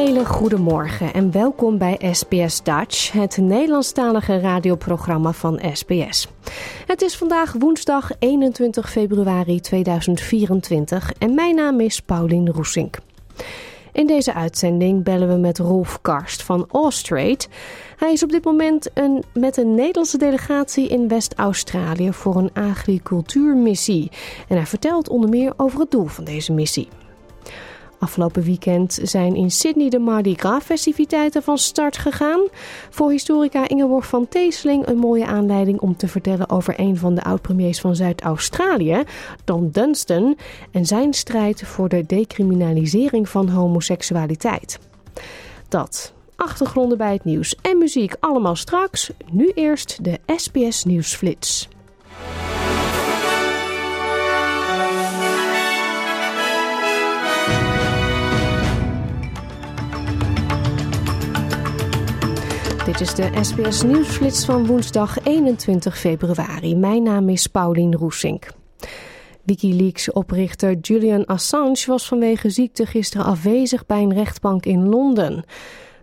Hele goede morgen en welkom bij SBS Dutch, het Nederlandstalige radioprogramma van SBS. Het is vandaag woensdag 21 februari 2024 en mijn naam is Paulien Roesink. In deze uitzending bellen we met Rolf Karst van Austrade. Hij is op dit moment een, met een Nederlandse delegatie in West-Australië voor een agricultuurmissie. En hij vertelt onder meer over het doel van deze missie. Afgelopen weekend zijn in Sydney de Mardi Gras festiviteiten van start gegaan. Voor historica Ingeborg van Teeseling een mooie aanleiding om te vertellen over een van de oud-premiers van Zuid-Australië, Don Dunstan, en zijn strijd voor de decriminalisering van homoseksualiteit. Dat, achtergronden bij het nieuws en muziek allemaal straks. Nu eerst de SBS Nieuwsflits. Dit is de SBS Nieuwsflits van woensdag 21 februari. Mijn naam is Paulien Roesink. Wikileaks-oprichter Julian Assange was vanwege ziekte gisteren afwezig bij een rechtbank in Londen.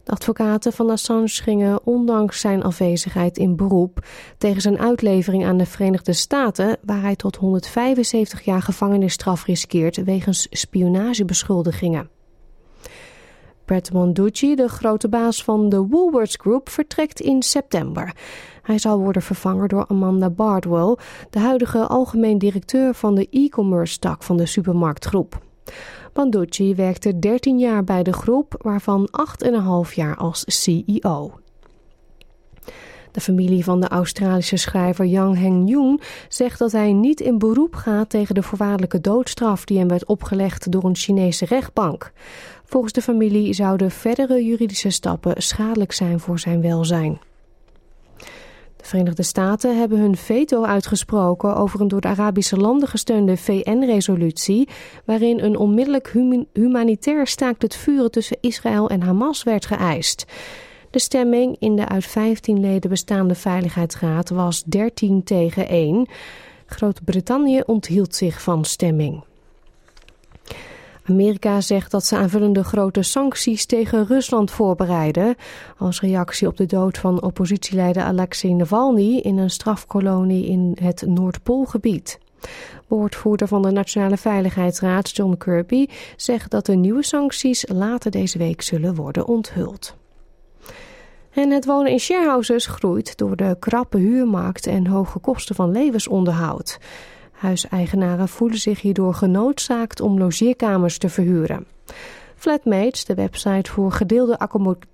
De advocaten van Assange gingen ondanks zijn afwezigheid in beroep tegen zijn uitlevering aan de Verenigde Staten, waar hij tot 175 jaar gevangenisstraf riskeert wegens spionagebeschuldigingen. Brett Monducci, de grote baas van de Woolworths Group, vertrekt in september. Hij zal worden vervangen door Amanda Bardwell, de huidige algemeen directeur van de e-commerce tak van de supermarktgroep. Monducci werkte 13 jaar bij de groep, waarvan 8,5 jaar als CEO. De familie van de Australische schrijver Yang Heng-jung zegt dat hij niet in beroep gaat tegen de voorwaardelijke doodstraf die hem werd opgelegd door een Chinese rechtbank. Volgens de familie zouden verdere juridische stappen schadelijk zijn voor zijn welzijn. De Verenigde Staten hebben hun veto uitgesproken over een door de Arabische landen gesteunde VN-resolutie, waarin een onmiddellijk humanitair staakt het vuren tussen Israël en Hamas werd geëist. De stemming in de uit 15 leden bestaande Veiligheidsraad was 13 tegen 1. Groot-Brittannië onthield zich van stemming. Amerika zegt dat ze aanvullende grote sancties tegen Rusland voorbereiden als reactie op de dood van oppositieleider Alexei Navalny in een strafkolonie in het Noordpoolgebied. Woordvoerder van de Nationale Veiligheidsraad John Kirby zegt dat de nieuwe sancties later deze week zullen worden onthuld. En het wonen in sharehouses groeit door de krappe huurmarkt en hoge kosten van levensonderhoud. Huiseigenaren voelen zich hierdoor genoodzaakt om logeerkamers te verhuren. Flatmates, de website voor gedeelde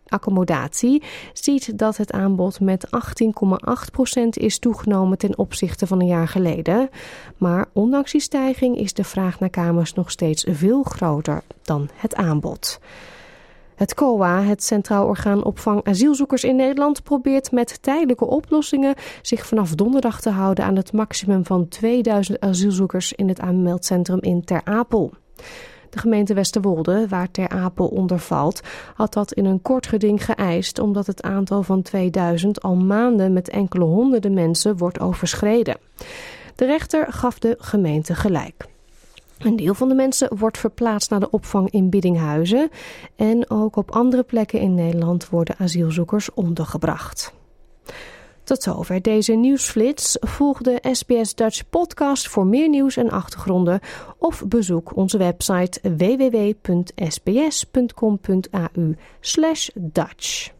accommodatie, ziet dat het aanbod met 18,8% is toegenomen ten opzichte van een jaar geleden. Maar ondanks die stijging is de vraag naar kamers nog steeds veel groter dan het aanbod. Het COA, het Centraal Orgaan Opvang Asielzoekers in Nederland, probeert met tijdelijke oplossingen zich vanaf donderdag te houden aan het maximum van 2000 asielzoekers in het aanmeldcentrum in Ter Apel. De gemeente Westerwolde, waar Ter Apel onder valt, had dat in een kort geding geëist omdat het aantal van 2000 al maanden met enkele honderden mensen wordt overschreden. De rechter gaf de gemeente gelijk. Een deel van de mensen wordt verplaatst naar de opvang in Biddinghuizen. En ook op andere plekken in Nederland worden asielzoekers ondergebracht. Tot zover deze nieuwsflits. Volg de SBS Dutch podcast voor meer nieuws en achtergronden. Of bezoek onze website www.sbs.com.au Dutch.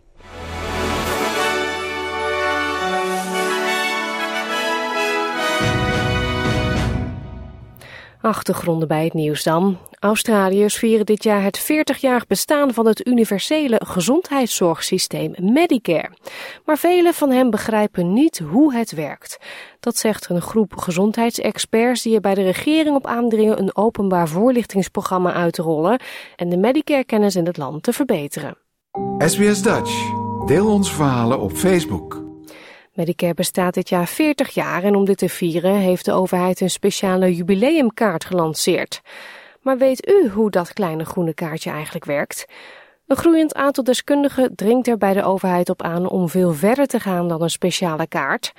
Achtergronden bij het nieuws dan. Australiërs vieren dit jaar het 40-jarig bestaan van het universele gezondheidszorgsysteem Medicare. Maar velen van hen begrijpen niet hoe het werkt. Dat zegt een groep gezondheidsexperts die er bij de regering op aandringen een openbaar voorlichtingsprogramma uit te rollen en de Medicare-kennis in het land te verbeteren. SBS Dutch. Deel onze verhalen op Facebook. Medicare bestaat dit jaar 40 jaar en om dit te vieren heeft de overheid een speciale jubileumkaart gelanceerd. Maar weet u hoe dat kleine groene kaartje eigenlijk werkt? Een groeiend aantal deskundigen dringt er bij de overheid op aan om veel verder te gaan dan een speciale kaart.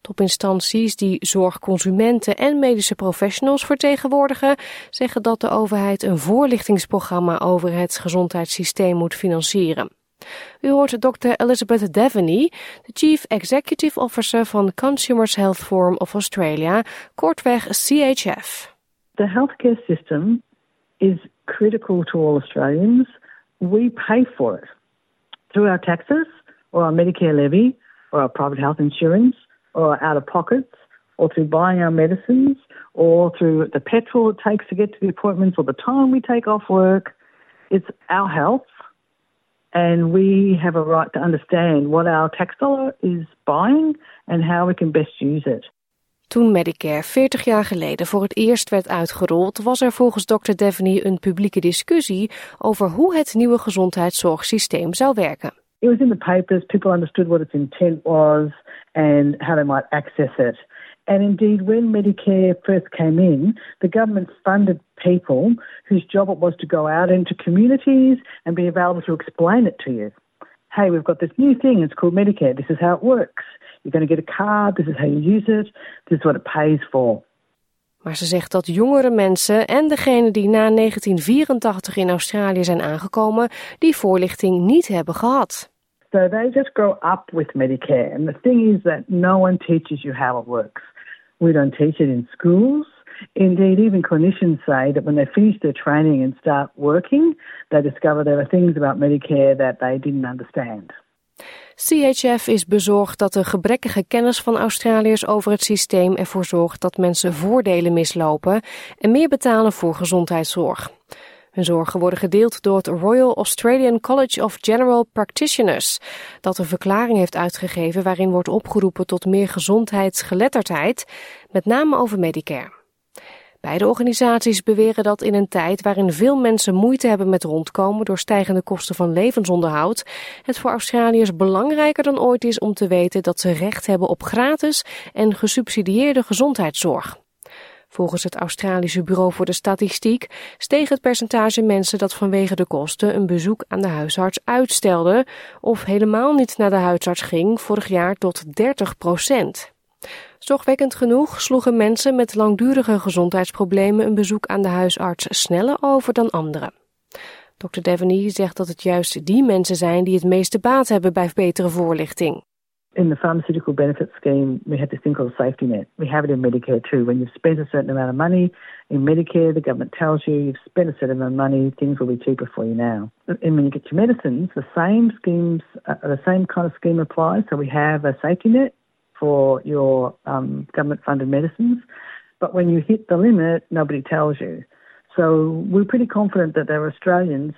Topinstanties die zorgconsumenten en medische professionals vertegenwoordigen, zeggen dat de overheid een voorlichtingsprogramma over het gezondheidssysteem moet financieren. U hoort Dr. Elizabeth Devaney, de Chief Executive Officer van Consumers Health Forum of Australia, kortweg CHF. The healthcare system is critical to all Australians. We pay for it through our taxes or our Medicare levy or our private health insurance or our out of pockets or through buying our medicines or through the petrol it takes to get to the appointments or the time we take off work. It's our health and we have a right to understand what our tax dollar is buying and how we can best use it. Toen Medicare 40 jaar geleden voor het eerst werd uitgerold, was er volgens Dr. Devaney een publieke discussie over hoe het nieuwe gezondheidszorgsysteem zou werken. It was in the papers, people understood what its intent was and how they might access it. And indeed, when Medicare first came in, the government funded people whose job it was to go out into communities and be available to explain it to you. Hey, we've got this new thing, it's called Medicare. This is how it works. You're going to get a card, this is how you use it, this is what it pays for. Maar ze zegt dat jongere mensen en degenen die na 1984 in Australië zijn aangekomen, die voorlichting niet hebben gehad. So they just grow up with Medicare. And the thing is that no one teaches you how it works. We don't teach it in schools. Indeed, even clinicians say that when they finish their training and start working, they discover there are things about Medicare that they didn't understand. CHF is bezorgd dat de gebrekkige kennis van Australiërs over het systeem ervoor zorgt dat mensen voordelen mislopen en meer betalen voor gezondheidszorg. Hun zorgen worden gedeeld door het Royal Australian College of General Practitioners, dat een verklaring heeft uitgegeven waarin wordt opgeroepen tot meer gezondheidsgeletterdheid, met name over Medicare. Beide organisaties beweren dat in een tijd waarin veel mensen moeite hebben met rondkomen door stijgende kosten van levensonderhoud, het voor Australiërs belangrijker dan ooit is om te weten dat ze recht hebben op gratis en gesubsidieerde gezondheidszorg. Volgens het Australische Bureau voor de Statistiek steeg het percentage mensen dat vanwege de kosten een bezoek aan de huisarts uitstelde of helemaal niet naar de huisarts ging vorig jaar tot 30 procent. Zorgwekkend genoeg sloegen mensen met langdurige gezondheidsproblemen een bezoek aan de huisarts sneller over dan anderen. Dr. Devaney zegt dat het juist die mensen zijn die het meeste baat hebben bij betere voorlichting. In the pharmaceutical benefit scheme, we have this thing called a safety net. We have it in Medicare too. When you've spent a certain amount of money in Medicare, the government tells you you've spent a certain amount of money, things will be cheaper for you now. And when you get your medicines, the same schemes, uh, the same kind of scheme applies. So we have a safety net for your um, government funded medicines. But when you hit the limit, nobody tells you. So we're pretty confident that there are Australians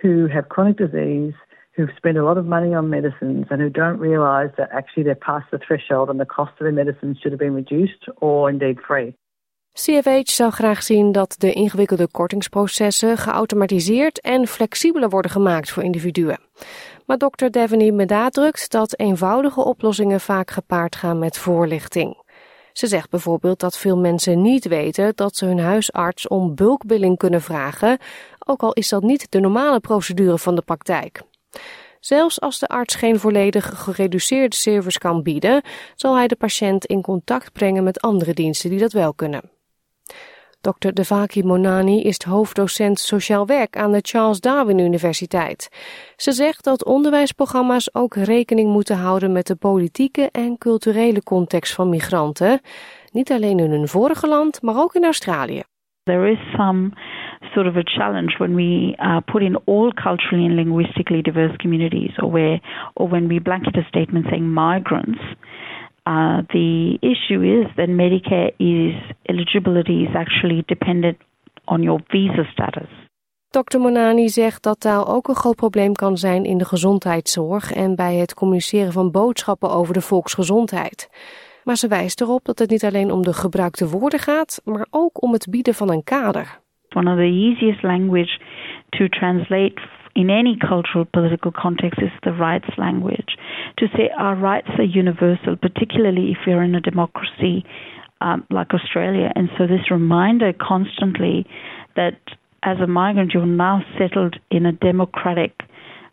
who have chronic disease, who've spent a lot of money on medicines, and who don't realise that actually they're past the threshold and the cost of their medicines should have been reduced or indeed free. CFH zou graag zien dat de ingewikkelde kortingsprocessen geautomatiseerd en flexibeler worden gemaakt voor individuen. Maar dokter Devaney benadrukt dat eenvoudige oplossingen vaak gepaard gaan met voorlichting. Ze zegt bijvoorbeeld dat veel mensen niet weten dat ze hun huisarts om bulkbilling kunnen vragen, ook al is dat niet de normale procedure van de praktijk. Zelfs als de arts geen volledig gereduceerde service kan bieden, zal hij de patiënt in contact brengen met andere diensten die dat wel kunnen. Dr. Devaki Monani is hoofddocent sociaal werk aan de Charles Darwin Universiteit. Ze zegt dat onderwijsprogramma's ook rekening moeten houden met de politieke en culturele context van migranten. Niet alleen in hun vorige land, maar ook in Australië. There is some sort of a challenge when we uh, put in all culturally and linguistically diverse communities or where or when we blanket a statement saying migrants Uh, the issue is that Medicare is eligibility is actually dependent on your visa status. Dr. Monani zegt dat taal ook een groot probleem kan zijn in de gezondheidszorg en bij het communiceren van boodschappen over de volksgezondheid. Maar ze wijst erop dat het niet alleen om de gebruikte woorden gaat, maar ook om het bieden van een kader. One of the easiest language to translate in any cultural political context is the rights language. To say our rights are universal, particularly if you're in a democracy um, like Australia. And so this reminder constantly that as a migrant, you're now settled in a democratic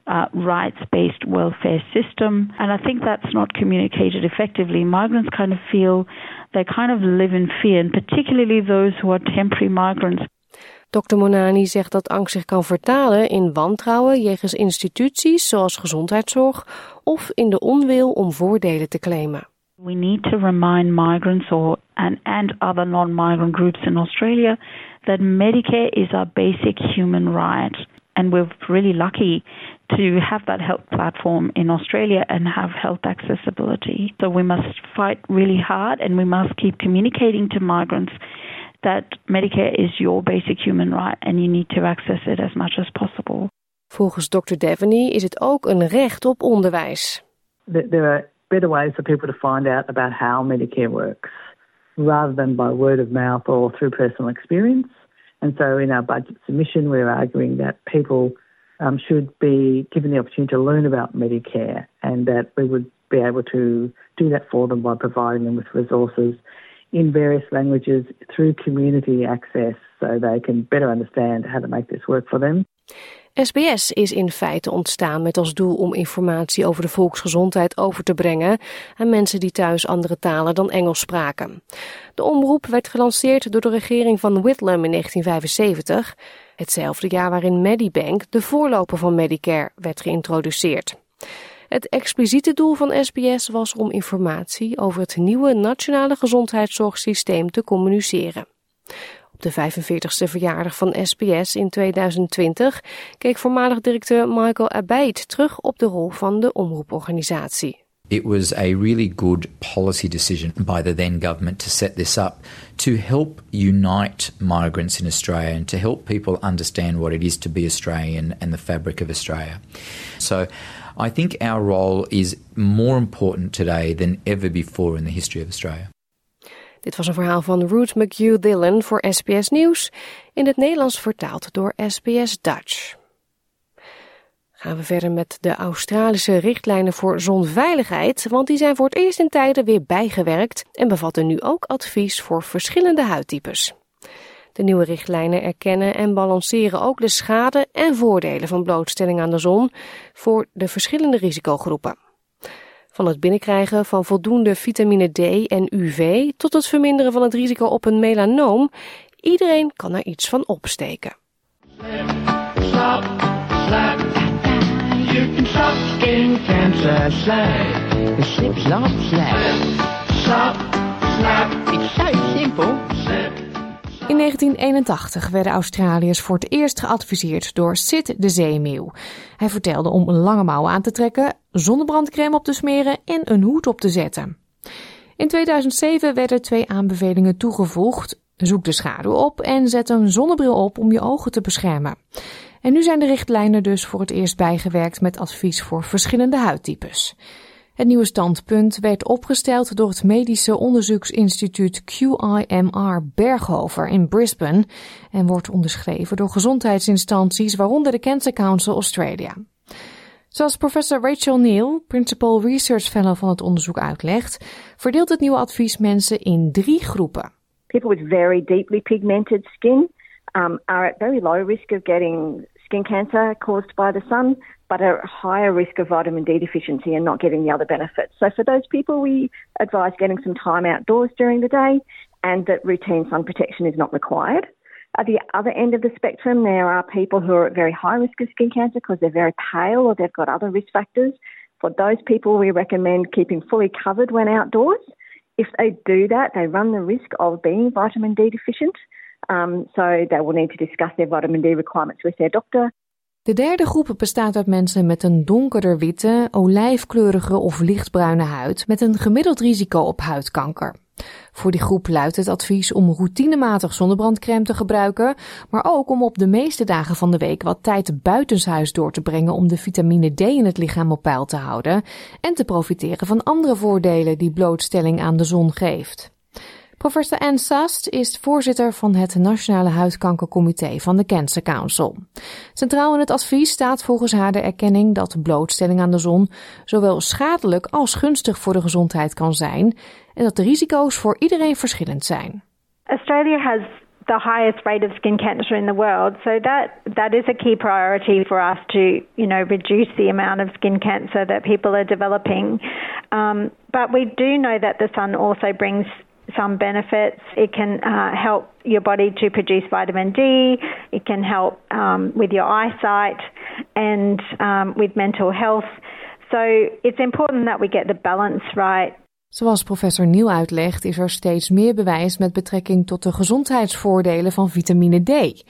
uh, rights based welfare system. And I think that's not communicated effectively. Migrants kind of feel they kind of live in fear, and particularly those who are temporary migrants. Dr. Monani zegt dat angst zich kan vertalen in wantrouwen jegens instituties zoals gezondheidszorg of in de onwil om voordelen te claimen. We need to remind migrants or and, and other non-migrant groups in Australia that Medicare is our basic human right. And we're really lucky to have that health platform in Australia and have health accessibility. So we must fight really hard and we must keep communicating to migrants that Medicare is your basic human right and you need to access it as much as possible. Volgens Dr. Devaney is het ook een recht op onderwijs. There are better ways for people to find out about how Medicare works. rather than by word of mouth or through personal experience. And so in our budget submission, we're arguing that people um, should be given the opportunity to learn about Medicare and that we would be able to do that for them by providing them with resources in various languages through community access so they can better understand how to make this work for them. SBS is in feite ontstaan met als doel om informatie over de volksgezondheid over te brengen aan mensen die thuis andere talen dan Engels spraken. De omroep werd gelanceerd door de regering van Whitlam in 1975, hetzelfde jaar waarin Medibank, de voorloper van Medicare, werd geïntroduceerd. Het expliciete doel van SBS was om informatie over het nieuwe nationale gezondheidszorgsysteem te communiceren. Op de 45ste verjaardag van SBS in 2020 keek voormalig directeur Michael Abaid terug op de rol van de omroeporganisatie. It was a really good policy decision by the then government to set this up to help unite migrants in Australia and to help people understand what it is to be Australian and the fabric of Australia. So I think our role is more important today than ever before in the history of Australia. Dit was een verhaal van Ruth McHugh Dillon voor SBS Nieuws, in het Nederlands vertaald door SBS Dutch. Gaan we verder met de Australische richtlijnen voor zonveiligheid, want die zijn voor het eerst in tijden weer bijgewerkt en bevatten nu ook advies voor verschillende huidtypes. De nieuwe richtlijnen erkennen en balanceren ook de schade en voordelen van blootstelling aan de zon voor de verschillende risicogroepen. Van het binnenkrijgen van voldoende vitamine D en UV tot het verminderen van het risico op een melanoom. Iedereen kan er iets van opsteken. Slap, slap, You can stop skin cancer, slap. Slip, slap, slap. Slap, slap. It's so simple. In 1981 werden Australiërs voor het eerst geadviseerd door Sid de zeemeeuw. Hij vertelde om lange mouwen aan te trekken, zonnebrandcrème op te smeren en een hoed op te zetten. In 2007 werden twee aanbevelingen toegevoegd. Zoek de schaduw op en zet een zonnebril op om je ogen te beschermen. En nu zijn de richtlijnen dus voor het eerst bijgewerkt met advies voor verschillende huidtypes. Het nieuwe standpunt werd opgesteld door het medische onderzoeksinstituut QIMR Berghofer in Brisbane en wordt onderschreven door gezondheidsinstanties, waaronder de Cancer Council Australia. Zoals professor Rachel Neal, Principal Research Fellow van het onderzoek uitlegt, verdeelt het nieuwe advies mensen in drie groepen. People with very deeply pigmented skin um, are at very low risk of getting skin cancer caused by the sun. But a higher risk of vitamin D deficiency and not getting the other benefits. So for those people, we advise getting some time outdoors during the day and that routine sun protection is not required. At the other end of the spectrum, there are people who are at very high risk of skin cancer because they're very pale or they've got other risk factors. For those people, we recommend keeping fully covered when outdoors. If they do that, they run the risk of being vitamin D deficient. Um, so they will need to discuss their vitamin D requirements with their doctor. De derde groep bestaat uit mensen met een donkerder witte, olijfkleurige of lichtbruine huid met een gemiddeld risico op huidkanker. Voor die groep luidt het advies om routinematig zonnebrandcrème te gebruiken, maar ook om op de meeste dagen van de week wat tijd buitenshuis door te brengen om de vitamine D in het lichaam op peil te houden en te profiteren van andere voordelen die blootstelling aan de zon geeft. Professor Anne Sast is voorzitter van het Nationale Huidkankercomité van de Cancer Council. Centraal in het advies staat volgens haar de erkenning dat blootstelling aan de zon zowel schadelijk als gunstig voor de gezondheid kan zijn en dat de risico's voor iedereen verschillend zijn. Australia has the highest rate of skin cancer in the world. So that that is a key priority for us to, you know, reduce the amount of skin cancer that people are developing. Um, but we do know that the sun also brings some benefits. It can uh, help your body to produce vitamin D. It can help um, with your eyesight and um, with mental health. So it's important that we get the balance right. Zoals professor Niel uitlegt, is er steeds meer bewijs met betrekking tot de gezondheidsvoordelen van vitamine D.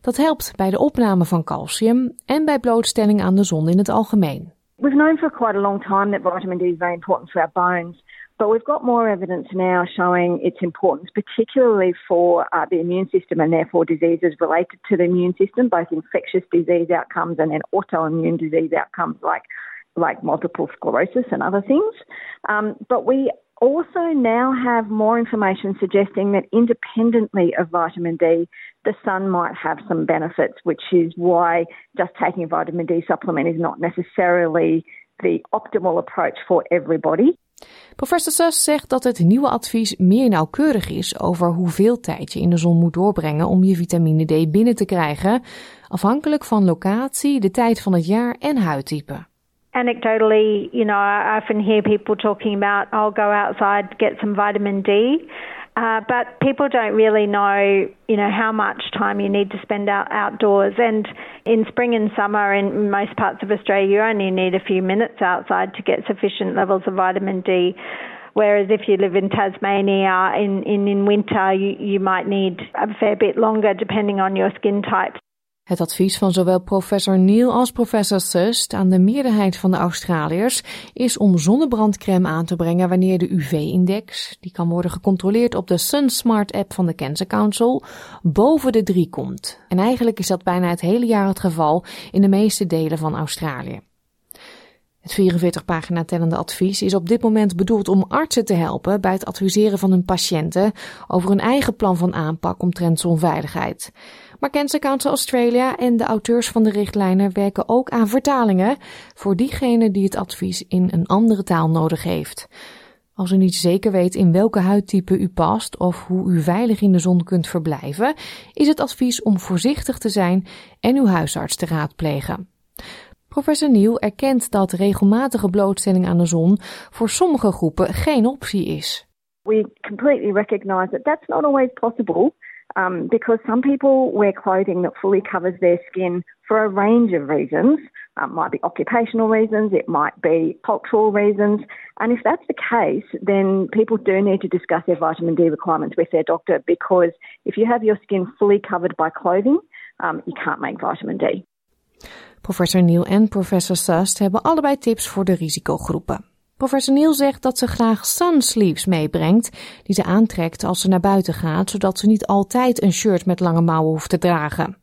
Dat helpt bij de opname van calcium en bij blootstelling aan de zon in het algemeen. We've known for quite a long time that vitamin D is very important for our bones. But we've got more evidence now showing its importance, particularly for uh, the immune system and therefore diseases related to the immune system, both infectious disease outcomes and then autoimmune disease outcomes like, like multiple sclerosis and other things. Um, but we also now have more information suggesting that independently of vitamin D, the sun might have some benefits, which is why just taking a vitamin D supplement is not necessarily the optimal approach for everybody. Professor Suss zegt dat het nieuwe advies meer nauwkeurig is over hoeveel tijd je in de zon moet doorbrengen om je vitamine D binnen te krijgen, afhankelijk van locatie, de tijd van het jaar en huidtype. Anecdotally, you know, I often hear people talking about, I'll go outside, get some vitamin D. Uh, but people don't really know, you know, how much time you need to spend out outdoors. And in spring and summer, in most parts of Australia, you only need a few minutes outside to get sufficient levels of vitamin D. Whereas if you live in Tasmania, in, in, in winter, you, you might need a fair bit longer depending on your skin type. Het advies van zowel professor Neil als professor Sust aan de meerderheid van de Australiërs is om zonnebrandcrème aan te brengen wanneer de UV-index, die kan worden gecontroleerd op de SunSmart app van de Cancer Council, boven de 3 komt. En eigenlijk is dat bijna het hele jaar het geval in de meeste delen van Australië. Het 44 pagina tellende advies is op dit moment bedoeld om artsen te helpen bij het adviseren van hun patiënten over hun eigen plan van aanpak omtrent zonveiligheid. Maar Cancer Council Australia en de auteurs van de richtlijnen werken ook aan vertalingen voor diegene die het advies in een andere taal nodig heeft. Als u niet zeker weet in welke huidtype u past of hoe u veilig in de zon kunt verblijven, is het advies om voorzichtig te zijn en uw huisarts te raadplegen. Professor Nieuw erkent dat regelmatige blootstelling aan de zon voor sommige groepen geen optie is. We completely recognize that that's not always possible. Um, because some people wear clothing that fully covers their skin for a range of reasons. Um, might be occupational reasons, it might be cultural reasons. And if that's the case, then people do need to discuss their vitamin D requirements with their doctor because if you have your skin fully covered by clothing, um, you can't make vitamin D. Professor Neil en professor Sust hebben allebei tips voor de risicogroepen. Professor Neil zegt dat ze graag sunsleeves meebrengt, die ze aantrekt als ze naar buiten gaat, zodat ze niet altijd een shirt met lange mouwen hoeft te dragen.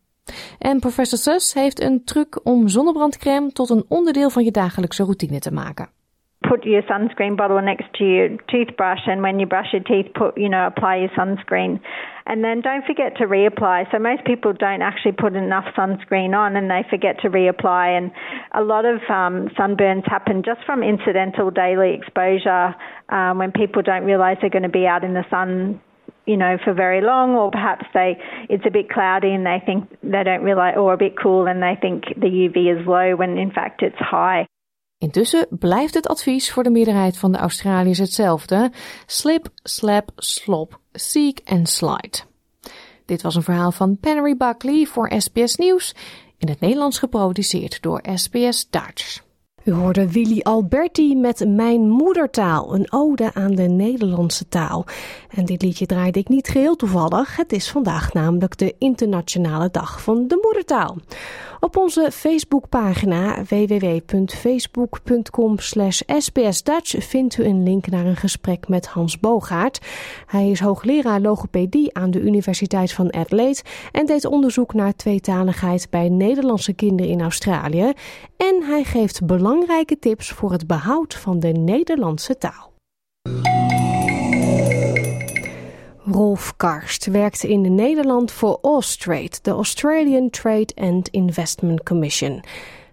En professor Sus heeft een truc om zonnebrandcrème tot een onderdeel van je dagelijkse routine te maken. Put your sunscreen bottle next to your toothbrush, and when you brush your teeth, put you know apply your sunscreen. And then don't forget to reapply. So most people don't actually put enough sunscreen on and they forget to reapply. And a lot of um, sunburns happen just from incidental daily exposure um, when people don't realize they're going to be out in the sun you know, for very long, or perhaps they it's a bit cloudy and they think they don't realize, or a bit cool and they think the UV is low when in fact it's high. Intussen blijft het advies voor de meerderheid van de Australiërs hetzelfde: slip, slap, slop, seek en slide. Dit was een verhaal van Penry Buckley voor SBS Nieuws, in het Nederlands geproduceerd door SBS Dutch. U hoorde Willy Alberti met Mijn Moedertaal, een ode aan de Nederlandse taal. En dit liedje draaide ik niet geheel toevallig. Het is vandaag namelijk de Internationale Dag van de Moedertaal. Op onze Facebookpagina www.facebook.com sbsdutch vindt u een link naar een gesprek met Hans Bogaert. Hij is hoogleraar logopedie aan de Universiteit van Adelaide en deed onderzoek naar tweetaligheid bij Nederlandse kinderen in Australië. En hij geeft belangrijke tips voor het behoud van de Nederlandse taal. Rolf Karst werkt in Nederland voor Austrade, de Australian Trade and Investment Commission.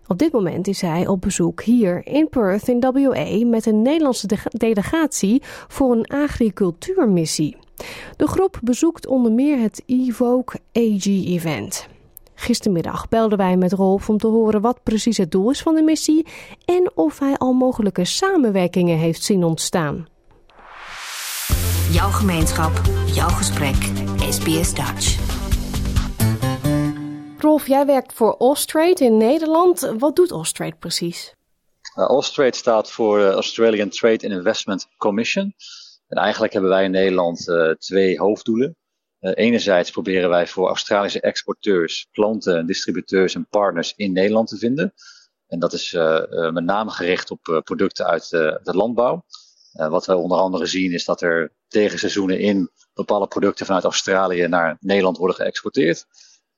Op dit moment is hij op bezoek hier in Perth in WA met een Nederlandse delegatie voor een agricultuurmissie. De groep bezoekt onder meer het Evoke AG-event. Gistermiddag belden wij met Rolf om te horen wat precies het doel is van de missie en of hij al mogelijke samenwerkingen heeft zien ontstaan. Jouw gemeenschap, jouw gesprek, SBS Dutch. Rolf, jij werkt voor Austrade in Nederland. Wat doet Austrade precies? Uh, Austrade staat voor uh, Australian Trade and Investment Commission. En eigenlijk hebben wij in Nederland uh, twee hoofddoelen. enerzijds proberen wij voor Australische exporteurs, klanten, distributeurs en partners in Nederland te vinden. En dat is met name gericht op producten uit de landbouw. Uh, wat we onder andere zien is dat er tegen seizoenen in bepaalde producten vanuit Australië naar Nederland worden geëxporteerd.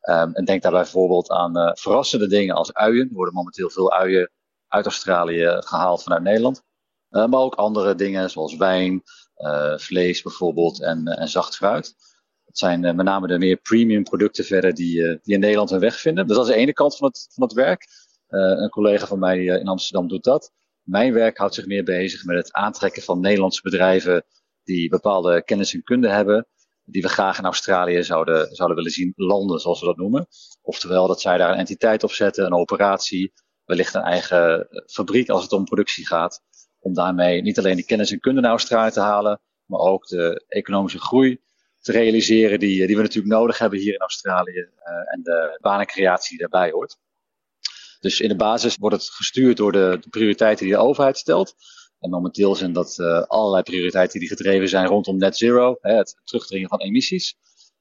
Um, en denk daarbij bijvoorbeeld aan uh, verrassende dingen als uien. Er worden momenteel veel uien uit Australië gehaald vanuit Nederland. Uh, maar ook andere dingen zoals wijn, vlees bijvoorbeeld en, en zacht fruit. Het zijn met name de meer premium producten verder die, die in Nederland hun weg vinden. Dus dat is de ene kant van het, van het werk. een collega van mij in Amsterdam doet dat. Mijn werk houdt zich meer bezig met het aantrekken van Nederlandse bedrijven die bepaalde kennis en kunde hebben, die we graag in Australië zouden, zouden willen zien landen, zoals we dat noemen. Oftewel dat zij daar een entiteit op zetten, een operatie, wellicht een eigen fabriek als het om productie gaat, om daarmee niet alleen de kennis en kunde naar Australië te halen, maar ook de economische groei te realiseren die, die we natuurlijk nodig hebben hier in Australië uh, en de banencreatie die daarbij hoort. Dus in de basis wordt het gestuurd door de, prioriteiten die de overheid stelt. En momenteel zijn dat uh, allerlei prioriteiten die gedreven zijn rondom net zero, hè, het terugdringen van emissies.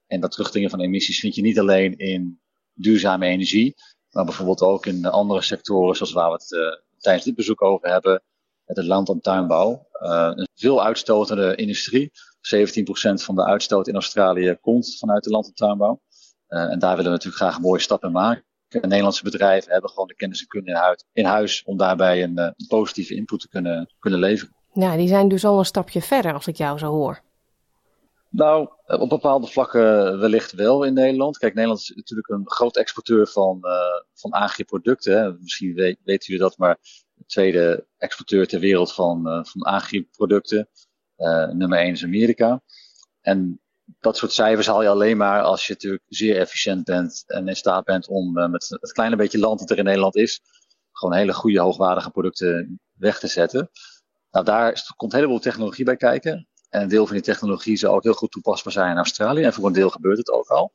En dat terugdringen van emissies vind je niet alleen in duurzame energie, maar bijvoorbeeld ook in andere sectoren, zoals waar we het uh, tijdens dit bezoek over hebben, het land- en tuinbouw. Uh, een veel uitstotende industrie. 17% van de uitstoot in Australië komt vanuit de land- en tuinbouw. en daar willen we natuurlijk graag mooie stappen maken. Nederlandse bedrijven hebben gewoon de kennis en kunde in huis, om daarbij een, eh, een, positieve input te kunnen, kunnen leveren. Ja, die zijn dus al een stapje verder als ik jou zo hoor. Nou, eh, op bepaalde vlakken wellicht wel in Nederland. Kijk, Nederland is natuurlijk een groot exporteur van, uh, van agri-producten. Misschien weet, weten jullie dat, maar de tweede exporteur ter wereld van, uh, van agri-producten. Uh, nummer 1 is Amerika. En dat soort cijfers haal je alleen maar als je natuurlijk zeer efficiënt bent en in staat bent om uh, met het kleine beetje land dat er in Nederland is, gewoon hele goede, hoogwaardige producten weg te zetten. Nou, daar komt een heleboel technologie bij kijken. En een deel van die technologie zou ook heel goed toepasbaar zijn in Australië. En voor een deel gebeurt het ook al.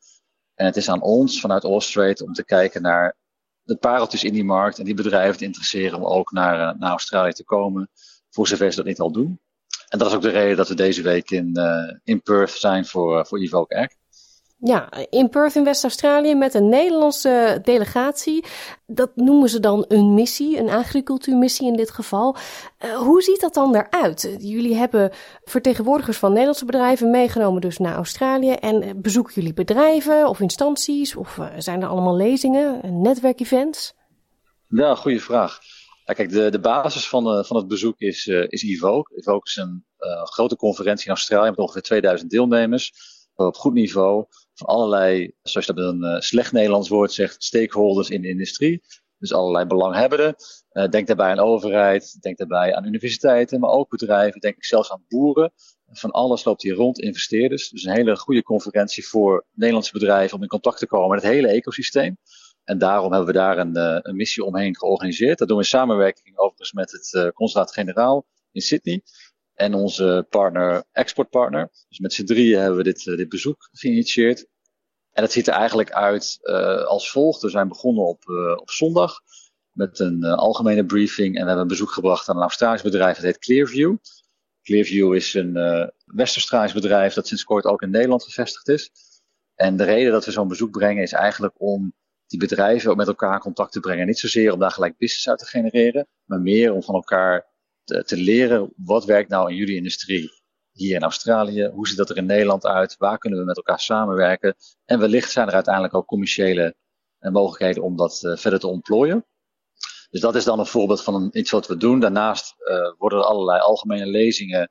En het is aan ons vanuit Austrade om te kijken naar de pareltjes in die markt en die bedrijven te interesseren om ook naar, uh, naar Australië te komen, voor zover ze dat niet al doen. En dat is ook de reden dat we deze week in, uh, in Perth zijn voor, uh, voor Evoke Act. Ja, in Perth in West-Australië met een Nederlandse delegatie. Dat noemen ze dan een missie, een agricultuurmissie in dit geval. Uh, hoe ziet dat dan eruit? Jullie hebben vertegenwoordigers van Nederlandse bedrijven meegenomen dus naar Australië. En bezoeken jullie bedrijven of instanties? Of zijn er allemaal lezingen, netwerkevents? Ja, goede vraag. Kijk, de, de basis van, uh, van het bezoek is, uh, is Evoke. Evoke is een uh, grote conferentie in Australië met ongeveer 2000 deelnemers. Op goed niveau. Van allerlei, zoals je dat met een slecht Nederlands woord zegt, stakeholders in de industrie. Dus allerlei belanghebbenden. denk daarbij aan overheid, denk daarbij aan universiteiten, maar ook bedrijven. Denk ik zelfs aan boeren. Van alles loopt hier rond, investeerders. Dus een hele goede conferentie voor Nederlandse bedrijven om in contact te komen met het hele ecosysteem. En daarom hebben we daar een, uh, een, missie omheen georganiseerd. Dat doen we in samenwerking overigens met het uh, consulaat-generaal in Sydney. En onze partner, exportpartner. Dus met z'n drieën hebben we dit, uh, dit bezoek geïnitieerd. En het ziet er eigenlijk uit als volgt. We zijn begonnen op, op zondag met een algemene briefing. En we hebben een bezoek gebracht aan een Australisch bedrijf, dat heet Clearview. Clearview is een uh, West-Australisch bedrijf dat sinds kort ook in Nederland gevestigd is. En de reden dat we zo'n bezoek brengen is eigenlijk om die bedrijven ook met elkaar in contact te brengen. Niet zozeer om daar gelijk business uit te genereren, maar meer om van elkaar te, leren wat werkt nou in jullie industrie hier in Australië, hoe ziet dat er in Nederland uit, waar kunnen we met elkaar samenwerken en wellicht zijn er uiteindelijk ook commerciële uh, mogelijkheden om dat uh, verder te ontplooien. Dus dat is dan een voorbeeld van een, iets wat we doen. Daarnaast uh, worden er allerlei algemene lezingen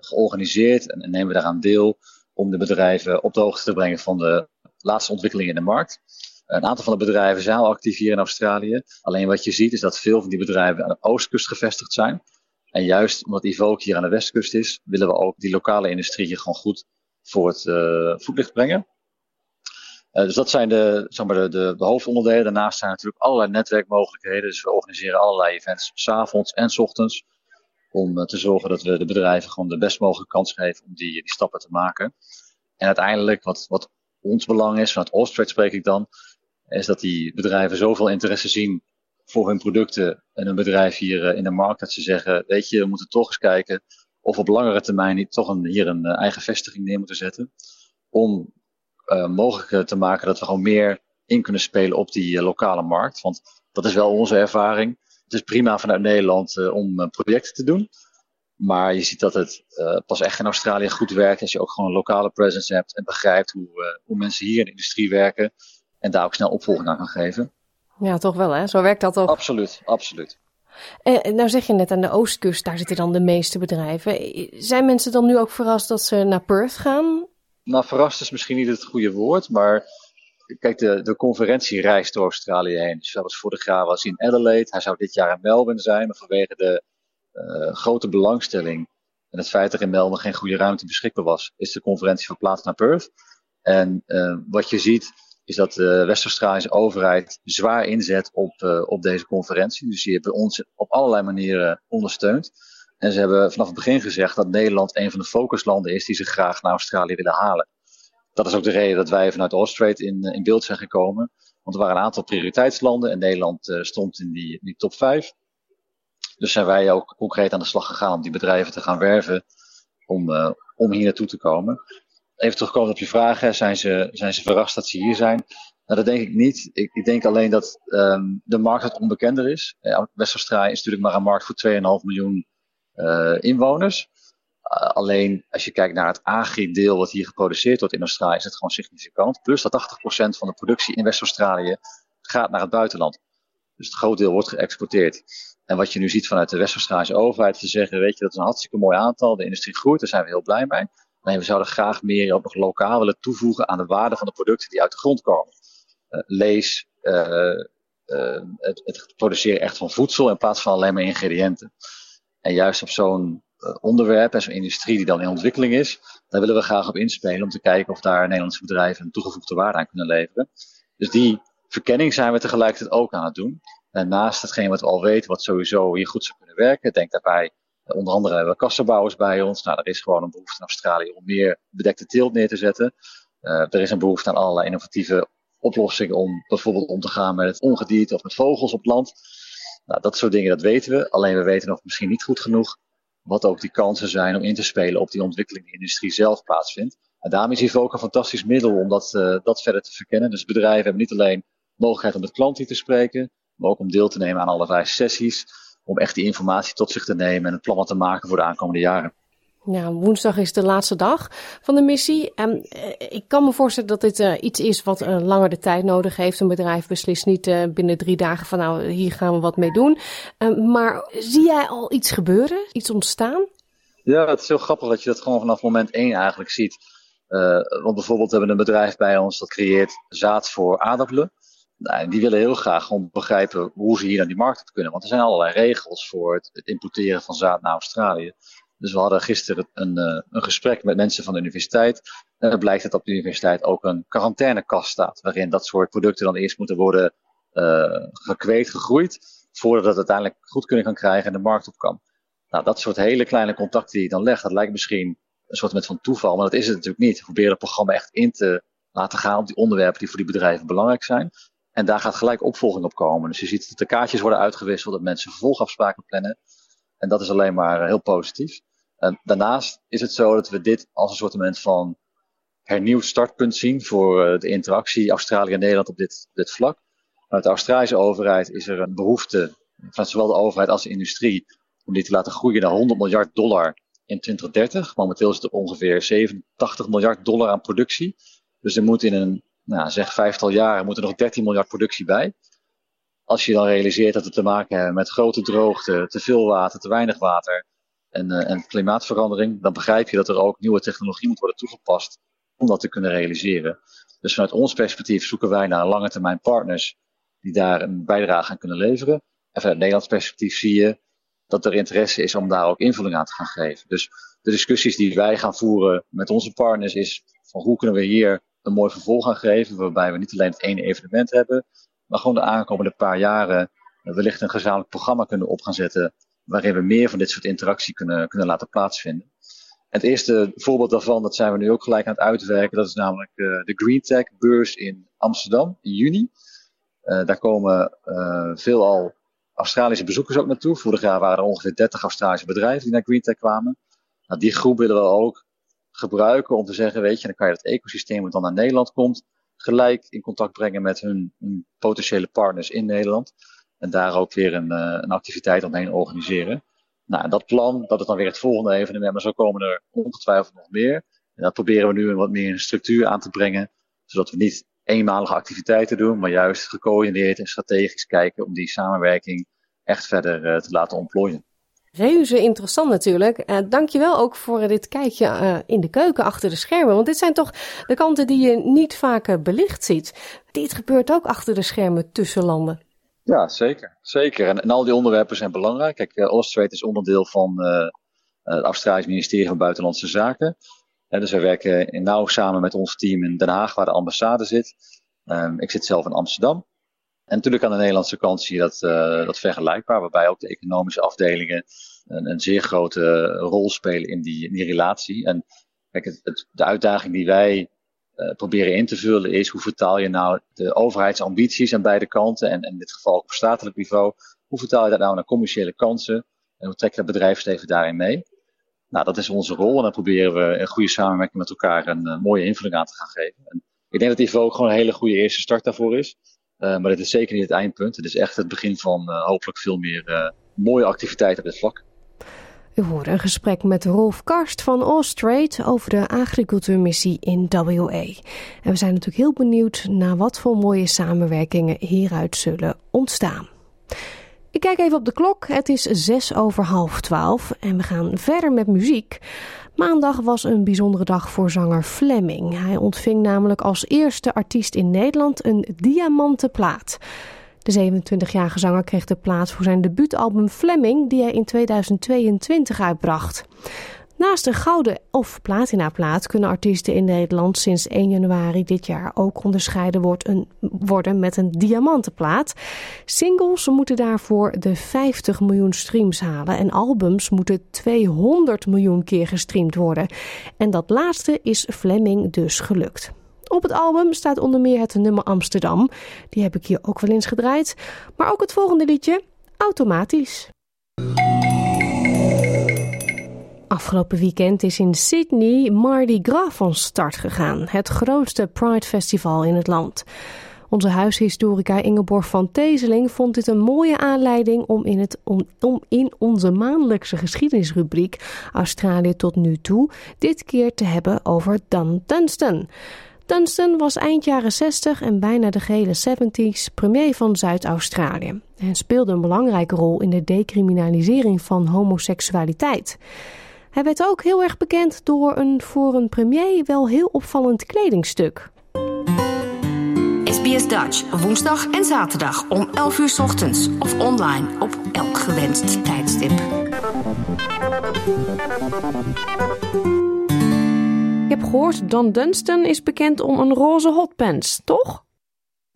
georganiseerd en, en nemen we daaraan deel om de bedrijven op de hoogte te brengen van de laatste ontwikkelingen in de markt. Een aantal van de bedrijven zijn al actief hier in Australië. Alleen wat je ziet is dat veel van die bedrijven aan de oostkust gevestigd zijn. En juist omdat Evoke hier aan de westkust is, willen we ook die lokale industrie hier gewoon goed voor het uh, voetlicht brengen. Uh, dus dat zijn de, zeg maar de, de, de, hoofdonderdelen. Daarnaast zijn natuurlijk allerlei netwerkmogelijkheden. Dus we organiseren allerlei events, s avonds en s ochtends. Om uh, te zorgen dat we de bedrijven gewoon de best mogelijke kans geven om die, die stappen te maken. En uiteindelijk, wat, wat ons belang is, vanuit Austrade spreek ik dan, is dat die bedrijven zoveel interesse zien voor hun producten en een bedrijf hier uh, in de markt, dat ze zeggen, weet je, we moeten toch eens kijken of op langere termijn niet toch een, hier een uh, eigen vestiging neer moeten zetten. Om uh, mogelijk te maken dat we gewoon meer in kunnen spelen op die lokale markt. Want dat is wel onze ervaring. Het is prima vanuit Nederland om projecten te doen. Maar je ziet dat het pas echt in Australië goed werkt als je ook gewoon een lokale presence hebt en begrijpt hoe, hoe mensen hier in de industrie werken en daar ook snel opvolging aan kan geven. Ja, toch wel hè? Zo werkt dat ook. Absoluut, absoluut. En nou zeg je net aan de oostkust, daar zitten dan de meeste bedrijven. Zijn mensen dan nu ook verrast dat ze naar Perth gaan? Nou, verrast is misschien niet het goede woord, maar kijk, de, de conferentie reist door Australië heen. Dus was vorig jaar was in Adelaide, hij zou dit jaar in Melbourne zijn, maar vanwege de uh, grote belangstelling en het feit dat er in Melbourne geen goede ruimte beschikbaar was, is de conferentie verplaatst naar Perth. En uh, wat je ziet, is dat de West-Australische overheid zwaar inzet op, uh, op deze conferentie. Dus die hebben ons op allerlei manieren ondersteund. En ze hebben vanaf het begin gezegd dat Nederland een van de focuslanden is die ze graag naar Australië willen halen. Dat is ook de reden dat wij vanuit Austrade in, in beeld zijn gekomen. Want er waren een aantal prioriteitslanden en Nederland stond in die, in die top 5. Dus zijn wij ook concreet aan de slag gegaan om die bedrijven te gaan werven om, om hier naartoe te komen even terugkomen op je vraag, zijn ze, zijn ze verrast dat ze hier zijn? Nou, dat denk ik niet. Ik, ik denk alleen dat um, de markt wat onbekender is. Ja, West-Australië is natuurlijk maar een markt voor 2,5 miljoen uh, inwoners. Uh, alleen als je kijkt naar het agri-deel wat hier geproduceerd wordt in Australië, is het gewoon significant. Plus dat 80% van de productie in West-Australië gaat naar het buitenland. Dus het groot deel wordt geëxporteerd. En wat je nu ziet vanuit de West-Australische overheid, te zeggen, weet je, dat is een hartstikke mooi aantal, de industrie groeit, daar zijn we heel blij mee. Nee, we zouden graag meer nog lokaal willen toevoegen aan de waarde van de producten die uit de grond komen. Uh, lees, uh, uh, het, het, produceren echt van voedsel in plaats van alleen maar ingrediënten. En juist op zo'n onderwerp en zo'n industrie die dan in ontwikkeling is, daar willen we graag op inspelen om te kijken of daar Nederlandse bedrijven een toegevoegde waarde aan kunnen leveren. Dus die verkenning zijn we tegelijkertijd ook aan het doen. En naast hetgeen wat we al weten, wat sowieso hier goed zou kunnen werken, denk daarbij Onder andere hebben we kassenbouwers bij ons. Nou, er is gewoon een behoefte in Australië om meer bedekte teelt neer te zetten. Uh, er is een behoefte aan allerlei innovatieve oplossingen om bijvoorbeeld om te gaan met het ongedierte of met vogels op land. Nou, dat soort dingen, dat weten we. Alleen we weten nog misschien niet goed genoeg wat ook die kansen zijn om in te spelen op die ontwikkeling die de industrie zelf plaatsvindt. En daarom is hier ook een fantastisch middel om dat, uh, dat verder te verkennen. Dus bedrijven hebben niet alleen mogelijkheid om met klanten te spreken, maar ook om deel te nemen aan allerlei sessies om echt die informatie tot zich te nemen en een plan te maken voor de aankomende jaren. Ja, woensdag is de laatste dag van de missie. En uh, ik kan me voorstellen dat dit uh, iets is wat uh, langer de tijd nodig heeft. Een bedrijf beslist niet binnen drie dagen van nou, hier gaan we wat mee doen. maar zie jij al iets gebeuren, iets ontstaan? Ja, het is heel grappig dat je dat gewoon vanaf moment één eigenlijk ziet. want bijvoorbeeld hebben we een bedrijf bij ons dat creëert zaad voor aardappelen. Nou, die willen heel graag gewoon begrijpen hoe ze hier naar die markt kunnen. Want er zijn allerlei regels voor het, importeren van zaad naar Australië. Dus we hadden gisteren een, uh, een gesprek met mensen van de universiteit. En dan blijkt dat op de universiteit ook een quarantainekast staat. Waarin dat soort producten dan eerst moeten worden uh, gekweekt, gegroeid. Voordat het uiteindelijk goed kunnen kan krijgen en de markt op kan. Nou, dat soort hele kleine contacten die je dan legt, dat lijkt misschien een soort van toeval. Maar dat is het natuurlijk niet. We proberen het programma echt in te laten gaan op die onderwerpen die voor die bedrijven belangrijk zijn. En daar gaat gelijk opvolging op komen. Dus je ziet dat de kaartjes worden uitgewisseld, dat mensen vervolgafspraken plannen. En dat is alleen maar heel positief. En daarnaast is het zo dat we dit als een soort van hernieuwd startpunt zien voor de interactie Australië en Nederland op dit, dit vlak. Vanuit de Australische overheid is er een behoefte, van zowel de overheid als de industrie, om die te laten groeien naar 100 miljard dollar in 2030. Momenteel is het ongeveer 87 miljard dollar aan productie. Dus er moet in een, nou, zeg vijftal jaren, moet er nog 13 miljard productie bij. Als je dan realiseert dat we te maken hebben met grote droogte, te veel water, te weinig water en, uh, en klimaatverandering, dan begrijp je dat er ook nieuwe technologie moet worden toegepast om dat te kunnen realiseren. Dus vanuit ons perspectief zoeken wij naar lange termijn partners die daar een bijdrage aan kunnen leveren. En vanuit Nederlands perspectief zie je dat er interesse is om daar ook invulling aan te gaan geven. Dus de discussies die wij gaan voeren met onze partners is van hoe kunnen we hier een mooi vervolg aan geven, waarbij we niet alleen het ene evenement hebben, maar gewoon de aankomende paar jaren wellicht een gezamenlijk programma kunnen op gaan zetten, waarin we meer van dit soort interactie kunnen, kunnen laten plaatsvinden. Het eerste voorbeeld daarvan, dat zijn we nu ook gelijk aan het uitwerken, dat is namelijk uh, de Green Tech beurs in Amsterdam in juni. Uh, daar komen uh, veelal Australische bezoekers ook naartoe. Vorig jaar waren er ongeveer 30 Australische bedrijven die naar GreenTech kwamen. Nou, die groep willen we ook gebruiken om te zeggen, weet je, dan kan je het ecosysteem wat dan naar Nederland komt, gelijk in contact brengen met hun, potentiële partners in Nederland. En daar ook weer een, uh, een activiteit omheen organiseren. Nou, dat plan, dat is dan weer het volgende evenement, maar zo komen er ongetwijfeld nog meer. En dat proberen we nu wat meer in structuur aan te brengen, zodat we niet eenmalige activiteiten doen, maar juist gecoördineerd en strategisch kijken om die samenwerking echt verder uh, te laten ontplooien. Reuze interessant natuurlijk. Uh, dankjewel ook voor dit kijkje uh, in de keuken achter de schermen. Want dit zijn toch de kanten die je niet vaak belicht ziet. Dit gebeurt ook achter de schermen tussen landen. Ja, zeker. zeker. En, en al die onderwerpen zijn belangrijk. Kijk, uh, is onderdeel van het Australisch ministerie van Buitenlandse Zaken. Ja, dus wij werken nauw samen met ons team in Den Haag, waar de ambassade zit. Um, ik zit zelf in Amsterdam. En natuurlijk aan de Nederlandse kant zie je dat, uh, dat vergelijkbaar, waarbij ook de economische afdelingen een, een zeer grote rol spelen in die, die relatie. En kijk, het, de uitdaging die wij uh, proberen in te vullen is hoe vertaal je nou de overheidsambities aan beide kanten, en, en in dit geval op statelijk niveau, hoe vertaal je dat nou naar commerciële kansen en hoe trek je het bedrijfsleven daarin mee? Nou, dat is onze rol en dan proberen we in goede samenwerking met elkaar een mooie invulling aan te gaan geven. En ik denk dat die ook gewoon een hele goede eerste start daarvoor is. Uh, maar dit is zeker niet het eindpunt. Het is echt het begin van uh, hopelijk veel meer mooie activiteiten op dit vlak. U hoort een gesprek met Rolf Karst van Austrade over de agricultuurmissie in WA. En we zijn natuurlijk heel benieuwd naar wat voor mooie samenwerkingen hieruit zullen ontstaan. Ik kijk even op de klok. Het is zes over half twaalf en we gaan verder met muziek. Maandag was een bijzondere dag voor zanger Fleming. Hij ontving namelijk als eerste artiest in Nederland een diamanten plaat. De 27-jarige zanger kreeg de plaat voor zijn debuutalbum Fleming, die hij in 2022 uitbracht. Naast een gouden of platinaplaat kunnen artiesten in Nederland sinds 1 januari dit jaar ook onderscheiden worden met een diamantenplaat. Singles moeten daarvoor de 50 miljoen streams halen en albums moeten 200 miljoen keer gestreamd worden. En dat laatste is Fleming dus gelukt. Op het album staat onder meer het nummer Amsterdam. Die heb ik hier ook wel eens gedraaid. Maar ook het volgende liedje, Automatisch. Afgelopen weekend is in Sydney Mardi Gras van start gegaan, het grootste Pride Festival in het land. Onze huishistorica Ingeborg van Tezeling vond dit een mooie aanleiding om in, het, om, in onze maandelijkse geschiedenisrubriek Australië tot nu toe dit keer te hebben over Dan Dunstan. Dunstan was eind jaren 60 en bijna de gehele 70s premier van Zuid-Australië en speelde een belangrijke rol in de decriminalisering van homoseksualiteit. Hij werd ook heel erg bekend door een voor een premier wel heel opvallend kledingstuk. SBS Dutch, woensdag en zaterdag om 11 uur ochtends of online op elk gewenst tijdstip. Ik heb gehoord, Don Dunstan is bekend om een roze hotpants, toch?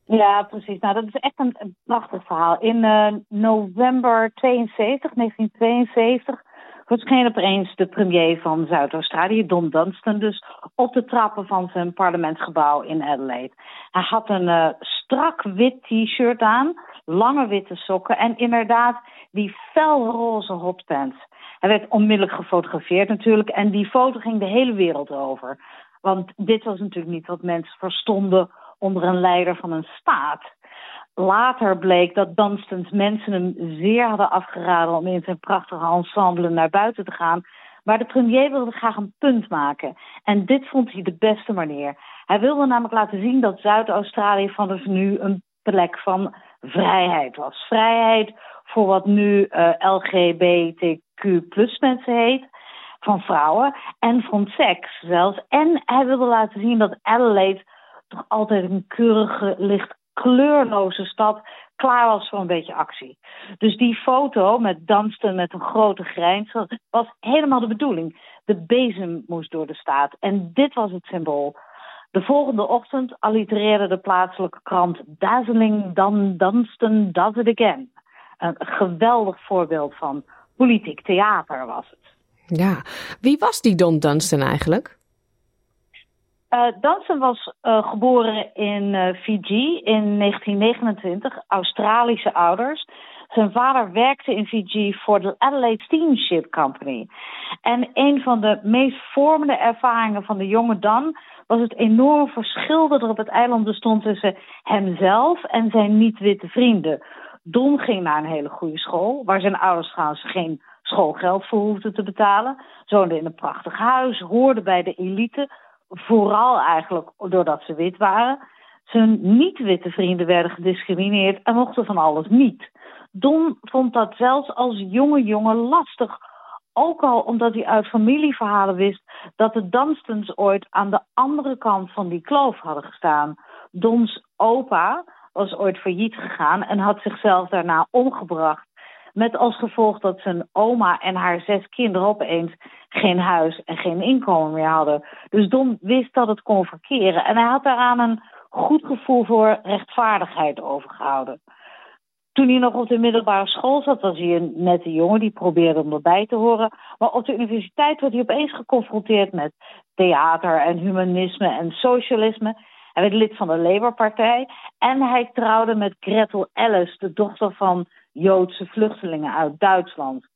Ja, precies. Nou, dat is echt een, een prachtig verhaal. In uh, november 72, 1972 verscheen opeens de premier van Zuid-Australië, Don Dunstan, dus op de trappen van zijn parlementsgebouw in Adelaide. Hij had een uh, strak wit t-shirt aan, lange witte sokken en inderdaad die felroze hotpants. Hij werd onmiddellijk gefotografeerd natuurlijk en die foto ging de hele wereld over. Want dit was natuurlijk niet wat mensen verstonden onder een leider van een staat. Later bleek dat Dunstans mensen hem zeer hadden afgeraden om in zijn prachtige ensemble naar buiten te gaan. Maar de premier wilde graag een punt maken. En dit vond hij de beste manier. Hij wilde namelijk laten zien dat Zuid-Australië vanaf nu een plek van vrijheid was. Vrijheid voor wat nu eh, LGBTQ plus mensen heet. Van vrouwen en van seks zelfs. En hij wilde laten zien dat Adelaide toch altijd een keurige, licht kleurloze stad klaar was voor een beetje actie. Dus die foto met dansten met een grote grijns was helemaal de bedoeling. De bezem moest door de staat en dit was het symbool. De volgende ochtend allitereerde de plaatselijke krant Dazzling Dan Dunstan Does It Again. Een geweldig voorbeeld van politiek theater was het. Ja, wie was die Don Dunstan eigenlijk? Uh, Dansen was uh, geboren in uh, Fiji in 1929, Australische ouders. Zijn vader werkte in Fiji voor de Adelaide Steamship Company. En een van de meest vormende ervaringen van de jonge Dan was het enorme verschil dat er op het eiland bestond tussen hemzelf en zijn niet-witte vrienden. Don ging naar een hele goede school, waar zijn ouders trouwens geen schoolgeld voor hoefden te betalen. Zoonde in een prachtig huis, hoorde bij de elite, vooral eigenlijk doordat ze wit waren. Zijn niet-witte vrienden werden gediscrimineerd en mochten van alles niet. Don vond dat zelfs als jonge jongen lastig. Ook al omdat hij uit familieverhalen wist dat de Dunstans ooit aan de andere kant van die kloof hadden gestaan. Dons opa was ooit failliet gegaan en had zichzelf daarna omgebracht. Met als gevolg dat zijn oma en haar zes kinderen opeens geen huis en geen inkomen meer hadden. Dus Don wist dat het kon verkeren. En hij had daaraan een goed gevoel voor rechtvaardigheid overgehouden. Toen hij nog op de middelbare school zat, was hij een nette jongen die probeerde om erbij te horen. Maar op de universiteit werd hij opeens geconfronteerd met theater en humanisme en socialisme. Hij werd lid van de Labour-partij en hij trouwde met Gretel Ellis, de dochter van Joodse vluchtelingen uit Duitsland.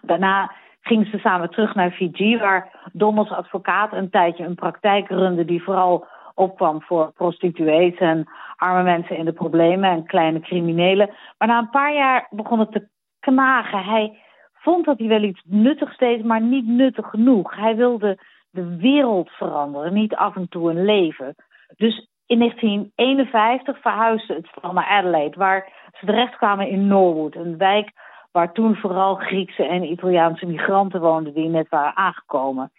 Daarna gingen ze samen terug naar Fiji, waar Don als advocaat een tijdje een praktijk runde die vooral opkwam voor prostituees en arme mensen in de problemen en kleine criminelen. Maar na een paar jaar begon het te knagen. Hij vond dat hij wel iets nuttigs deed, maar niet nuttig genoeg. Hij wilde de wereld veranderen, niet af en toe een leven. Dus in 1951 verhuisde het stel naar Adelaide, waar ze terechtkwamen in Norwood, een wijk waar toen vooral Griekse en Italiaanse migranten woonden die net waren aangekomen.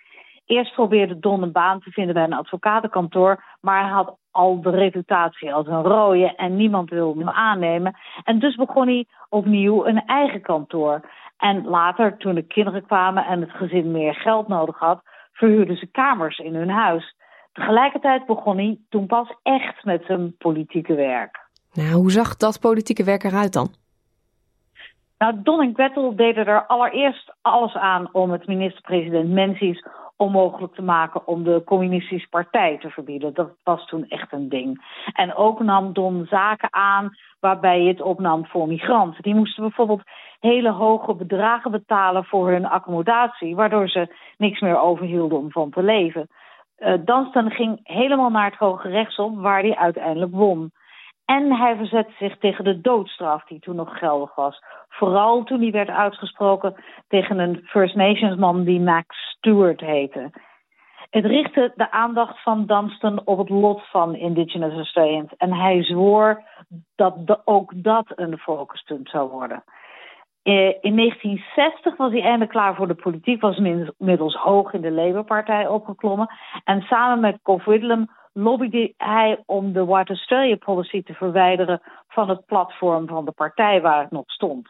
Eerst probeerde Don een baan te vinden bij een advocatenkantoor, maar hij had al de reputatie als een rode en niemand wilde hem aannemen. En dus begon hij opnieuw een eigen kantoor. En later, toen de kinderen kwamen en het gezin meer geld nodig had, verhuurden ze kamers in hun huis. Tegelijkertijd begon hij toen pas echt met zijn politieke werk. Nou, hoe zag dat politieke werk eruit dan? Nou, Don en Gretel deden er allereerst alles aan om het minister-president Menzies onmogelijk te maken om de communistische partij te verbieden. Dat was toen echt een ding. En ook nam Don zaken aan waarbij je het opnam voor migranten. Die moesten bijvoorbeeld hele hoge bedragen betalen voor hun accommodatie, waardoor ze niks meer overhielden om van te leven. Uh, ging helemaal naar het Hoge Rechtshof, waar hij uiteindelijk won. En hij verzette zich tegen de doodstraf die toen nog geldig was. Vooral toen die werd uitgesproken tegen een First Nations man die Max Stewart heette. Het richtte de aandacht van Dunstan op het lot van Indigenous Australians. En hij zwoer dat ook dat een focuspunt zou worden. Eh, in 1960 was hij eindelijk klaar voor de politiek, was inmiddels hoog in de Labour-partij opgeklommen. En samen met Cov Whitlam lobbyde hij om de White Australia policy te verwijderen van het platform van de partij waar het nog stond.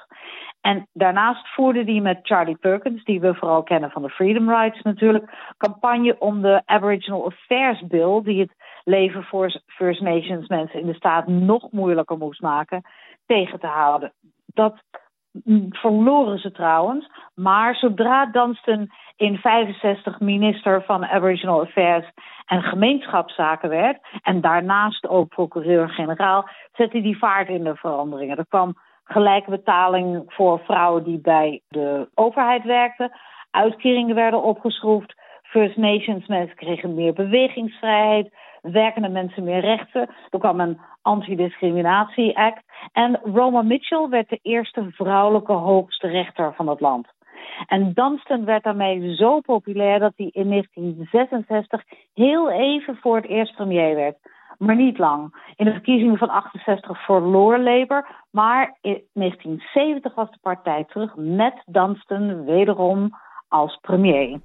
En daarnaast voerde hij met Charlie Perkins, die we vooral kennen van de Freedom Rides natuurlijk, campagne om de Aboriginal Affairs Bill, die het leven voor First Nations mensen in de staat nog moeilijker moest maken, tegen te houden. Dat verloren ze trouwens. Maar zodra Dunstan in 65 minister van Aboriginal Affairs en gemeenschapszaken werd, en daarnaast ook procureur-generaal, zette die vaart in de veranderingen. Er kwam gelijke betaling voor vrouwen die bij de overheid werkten. Uitkeringen werden opgeschroefd. First Nations mensen kregen meer bewegingsvrijheid. Werkende mensen meer rechten. Er kwam een Antidiscriminatie Act. En Roma Mitchell werd de eerste vrouwelijke hoogste rechter van het land. En Dunstan werd daarmee zo populair dat hij in 1966 heel even voor het eerst premier werd. Maar niet lang. In de verkiezingen van 68 verloor Labour. Maar in 1970 was de partij terug met Dunstan wederom als premier.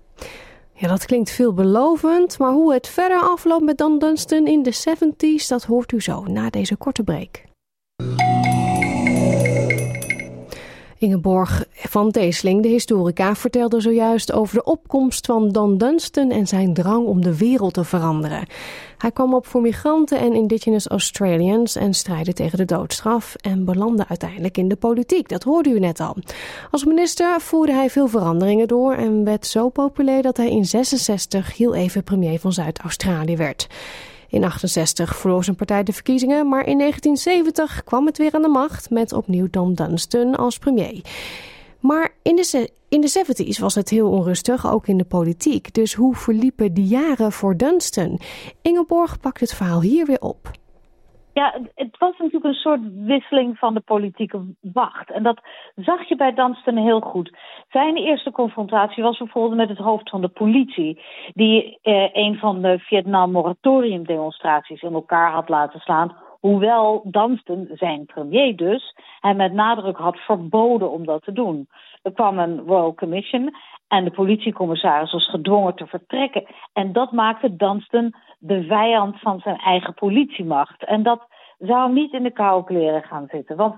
Ja, dat klinkt veelbelovend, maar hoe het verder afloopt met Dan Dunstan in de 70s, dat hoort u zo na deze korte break. Ingeborg van Deesling, de historica, vertelde zojuist over de opkomst van Dan Dunstan en zijn drang om de wereld te veranderen. Hij kwam op voor migranten en indigenous Australians en strijdde tegen de doodstraf en belandde uiteindelijk in de politiek. Dat hoorde u net al. Als minister voerde hij veel veranderingen door en werd zo populair dat hij in 66 heel even premier van Zuid-Australië werd. In 68 verloor zijn partij de verkiezingen, maar in 1970 kwam het weer aan de macht met opnieuw Don Dunstan als premier. Maar in de, in de 70s was het heel onrustig, ook in de politiek. Dus hoe verliepen die jaren voor Dunstan? Ingeborg pakt het verhaal hier weer op. Ja, het was natuurlijk een soort wisseling van de politieke wacht. En dat zag je bij Dunstan heel goed. Zijn eerste confrontatie was bijvoorbeeld met het hoofd van de politie. Die eh, een van de Vietnam moratorium demonstraties in elkaar had laten slaan. Hoewel Dunstan, zijn premier dus, hem met nadruk had verboden om dat te doen. Er kwam een Royal Commission en de politiecommissaris was gedwongen te vertrekken. En dat maakte Dunstan de vijand van zijn eigen politiemacht. En dat zou niet in de koude kleren gaan zitten. Want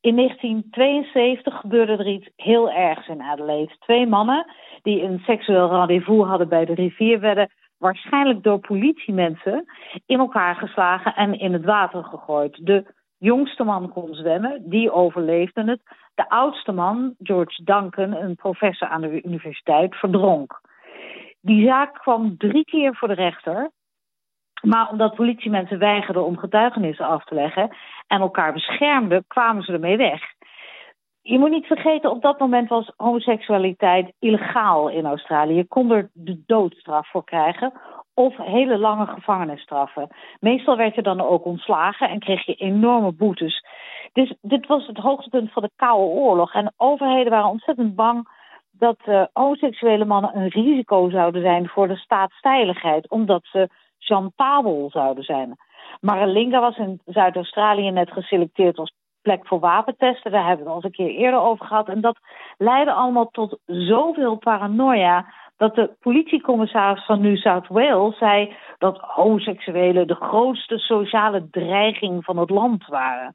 in 1972 gebeurde er iets heel ergs in Adelaide. Twee mannen die een seksueel rendezvous hadden bij de rivier werden waarschijnlijk door politiemensen in elkaar geslagen en in het water gegooid. De jongste man kon zwemmen, die overleefde het. De oudste man, George Duncan, een professor aan de universiteit, verdronk. Die zaak kwam drie keer voor de rechter. Maar omdat politiemensen weigerden om getuigenissen af te leggen en elkaar beschermden, kwamen ze ermee weg. Je moet niet vergeten, op dat moment was homoseksualiteit illegaal in Australië. Je kon er de doodstraf voor krijgen of hele lange gevangenisstraffen. Meestal werd je dan ook ontslagen en kreeg je enorme boetes. Dus dit was het hoogtepunt van de Koude Oorlog. En overheden waren ontzettend bang dat uh, homoseksuele mannen een risico zouden zijn voor de staatsveiligheid, omdat ze chantabel zouden zijn. Maralinga was in Zuid-Australië net geselecteerd als plek voor wapentesten. Daar hebben we het al eens een keer eerder over gehad. En dat leidde allemaal tot zoveel paranoia dat de politiecommissaris van New South Wales zei dat homoseksuelen de grootste sociale dreiging van het land waren.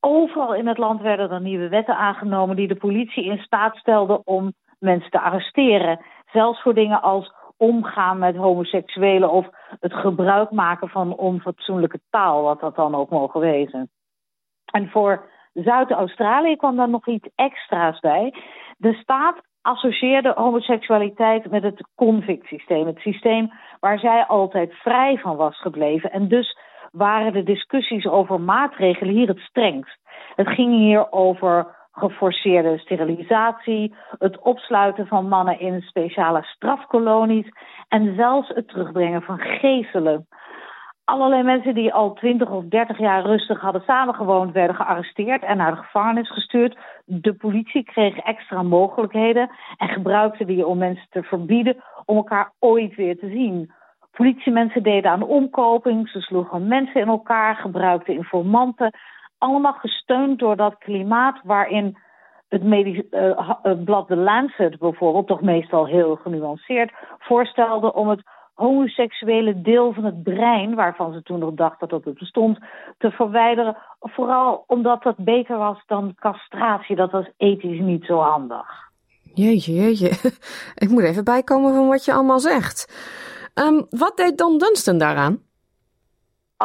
Overal in het land werden er nieuwe wetten aangenomen die de politie in staat stelden om mensen te arresteren. Zelfs voor dingen als omgaan met homoseksuelen of het gebruik maken van onfatsoenlijke taal, wat dat dan ook mogen wezen. En voor Zuid-Australië kwam daar nog iets extra's bij. De staat associeerde homoseksualiteit met het convict-systeem. Het systeem waar zij altijd vrij van was gebleven. En dus waren de discussies over maatregelen hier het strengst. Het ging hier over geforceerde sterilisatie, het opsluiten van mannen in speciale strafkolonies en zelfs het terugbrengen van geestelen. Allerlei mensen die al 20 of 30 jaar rustig hadden samengewoond, werden gearresteerd en naar de gevangenis gestuurd. De politie kreeg extra mogelijkheden en gebruikte die om mensen te verbieden om elkaar ooit weer te zien. Politiemensen deden aan omkoping, ze sloegen mensen in elkaar, gebruikten informanten. Allemaal gesteund door dat klimaat waarin het medisch, uh, blad The Lancet bijvoorbeeld, toch meestal heel genuanceerd, voorstelde om het homoseksuele deel van het brein, waarvan ze toen nog dachten dat het bestond, te verwijderen. Vooral omdat dat beter was dan castratie. Dat was ethisch niet zo handig. Jeetje, jeetje. Ik moet even bijkomen van wat je allemaal zegt. Um, wat deed Don Dunstan daaraan?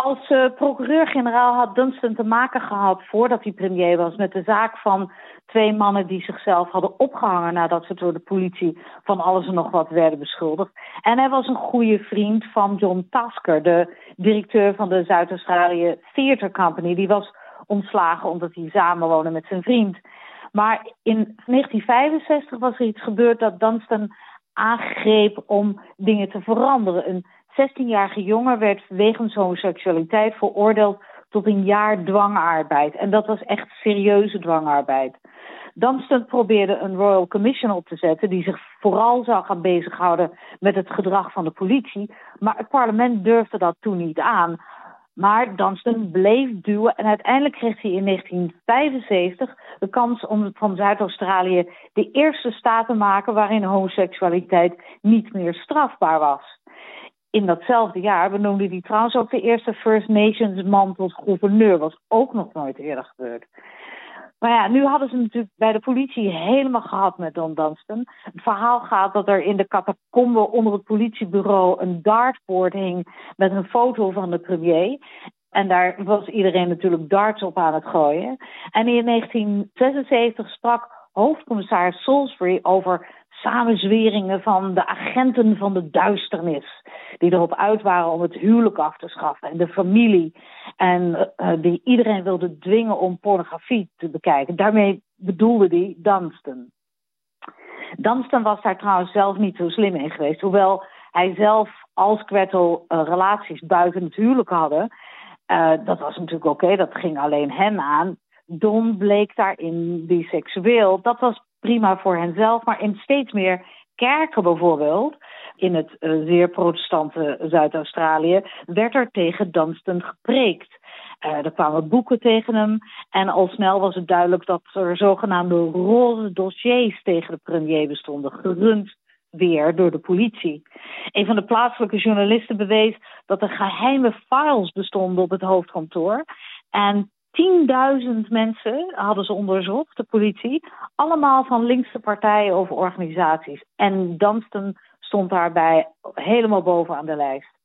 Als uh, procureur-generaal had Dunstan te maken gehad voordat hij premier was met de zaak van twee mannen die zichzelf hadden opgehangen nadat ze door de politie van alles en nog wat werden beschuldigd. En hij was een goede vriend van John Tasker, de directeur van de Zuid-Australië Theatre Company. Die was ontslagen omdat hij samenwoonde met zijn vriend. Maar in 1965 was er iets gebeurd dat Dunstan aangreep om dingen te veranderen. Een 16-jarige jongen werd wegens homoseksualiteit veroordeeld tot een jaar dwangarbeid. En dat was echt serieuze dwangarbeid. Dunstan probeerde een Royal Commission op te zetten die zich vooral zou gaan bezighouden met het gedrag van de politie. Maar het parlement durfde dat toen niet aan. Maar Dunstan bleef duwen en uiteindelijk kreeg hij in 1975 de kans om van Zuid-Australië de eerste staat te maken waarin homoseksualiteit niet meer strafbaar was. In datzelfde jaar benoemde hij trouwens ook de eerste First Nations man tot gouverneur. Was ook nog nooit eerder gebeurd. Maar ja, nu hadden ze natuurlijk bij de politie helemaal gehad met Don Dunstan. Het verhaal gaat dat er in de catacombe onder het politiebureau een dartboard hing met een foto van de premier. En daar was iedereen natuurlijk darts op aan het gooien. En in 1976 sprak hoofdcommissaris Salisbury over samenzweringen van de agenten van de duisternis. Die erop uit waren om het huwelijk af te schaffen en de familie. En uh, die iedereen wilde dwingen om pornografie te bekijken. Daarmee bedoelde hij Dunstan. Dunstan was daar trouwens zelf niet zo slim in geweest. Hoewel hij zelf als Gretel uh, relaties buiten het huwelijk hadden. Uh, dat was natuurlijk oké, dat ging alleen hen aan. Don bleek daarin biseksueel. Dat was prima voor henzelf, maar in steeds meer kerken bijvoorbeeld, in het uh, zeer protestante Zuid-Australië, werd er tegen Dunstan gepreekt. Uh, er kwamen boeken tegen hem en al snel was het duidelijk dat er zogenaamde roze dossiers tegen de premier bestonden, gerund weer door de politie. Een van de plaatselijke journalisten bewees dat er geheime files bestonden op het hoofdkantoor. En 10.000 mensen hadden ze onderzocht, de politie. Allemaal van linkse partijen of organisaties. En Dunstan stond daarbij helemaal bovenaan de lijst.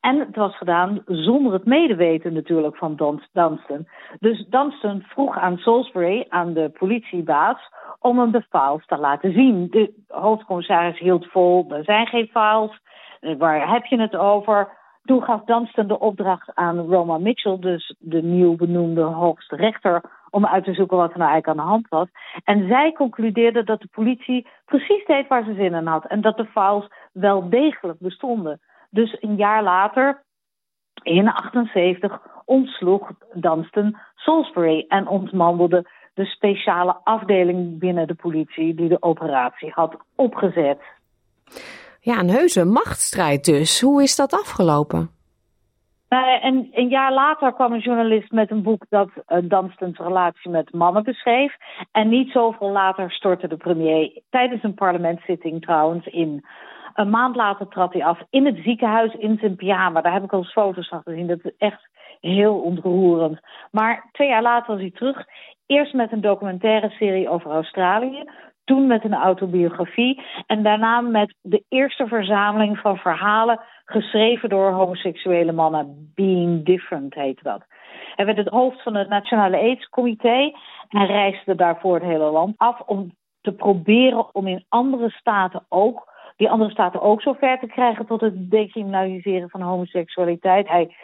En het was gedaan zonder het medeweten natuurlijk van Dunstan. Dus Dunstan vroeg aan Salisbury, aan de politiebaas, om hem de files te laten zien. De hoofdcommissaris hield vol, er zijn geen files. Waar heb je het over? Toen gaf Dunstan de opdracht aan Roma Mitchell, dus de nieuw benoemde hoogste rechter, om uit te zoeken wat er nou eigenlijk aan de hand was. En zij concludeerde dat de politie precies deed waar ze zin in had en dat de files wel degelijk bestonden. Dus een jaar later, in 78, ontsloeg Dunstan Salisbury en ontmantelde de speciale afdeling binnen de politie die de operatie had opgezet. Ja, een heuse machtsstrijd dus. Hoe is dat afgelopen? En een jaar later kwam een journalist met een boek dat uh, relatie met mannen beschreef. En niet zoveel later stortte de premier tijdens een parlementszitting trouwens in. Een maand later trad hij af in het ziekenhuis in zijn pyjama. Daar heb ik al foto's van gezien. Dat is echt heel ontroerend. Maar twee jaar later was hij terug. Eerst met een documentaire serie over Australië toen met een autobiografie en daarna met de eerste verzameling van verhalen geschreven door homoseksuele mannen. Being Different heette dat. Hij werd het hoofd van het Nationale AIDS-comité en reisde daarvoor het hele land af om te proberen om in andere staten ook, die andere staten ook zover te krijgen tot het decriminaliseren van homoseksualiteit. Hij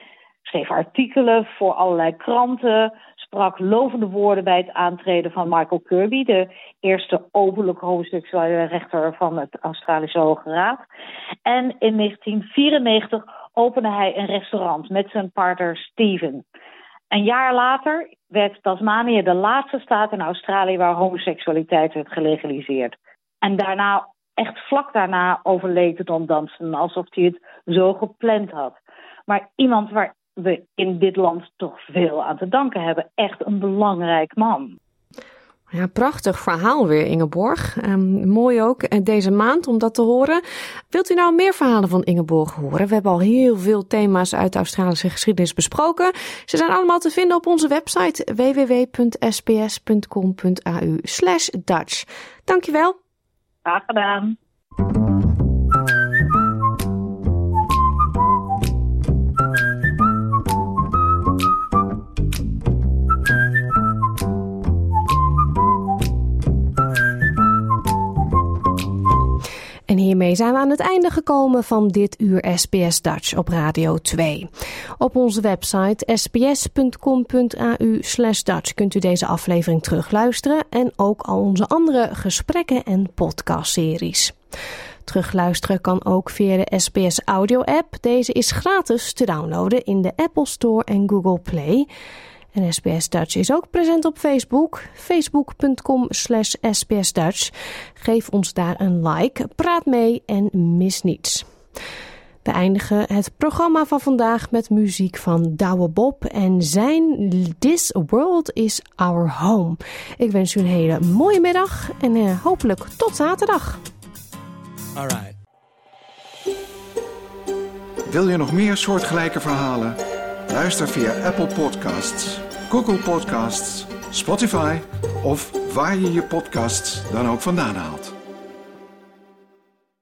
schreef artikelen voor allerlei kranten, sprak lovende woorden bij het aantreden van Michael Kirby, de eerste openlijk homoseksuele rechter van het Australische Hoge Raad. En in 1994 opende hij een restaurant met zijn partner Steven. Een jaar later werd Tasmanië de laatste staat in Australië waar homoseksualiteit werd gelegaliseerd. En daarna, echt vlak daarna, overleed Don Dansen alsof hij het zo gepland had. Maar iemand waar we in dit land toch veel aan te danken hebben. Echt een belangrijk man. Ja, prachtig verhaal weer, Ingeborg. Um, mooi ook eh, deze maand om dat te horen. Wilt u nou meer verhalen van Ingeborg horen? We hebben al heel veel thema's uit de Australische geschiedenis besproken. Ze zijn allemaal te vinden op onze website www.sbs.com.au Dutch. Dankjewel. Graag gedaan. Hiermee zijn we aan het einde gekomen van dit uur SBS Dutch op Radio 2. Op onze website sbs.com.au Dutch kunt u deze aflevering terugluisteren en ook al onze andere gesprekken en podcastseries. Terugluisteren kan ook via de SBS Audio app. Deze is gratis te downloaden in de Apple Store en Google Play. En SBS Dutch is ook present op Facebook. Facebook.com slash SBS Dutch. Geef ons daar een like, praat mee en mis niets. We eindigen het programma van vandaag met muziek van Douwe Bob en zijn This World is Our Home. Ik wens u een hele mooie middag en uh, hopelijk tot zaterdag. Alright. Wil je nog meer soortgelijke verhalen? Luister via Apple Podcasts, Google Podcasts, Spotify of waar je je podcasts dan ook vandaan haalt.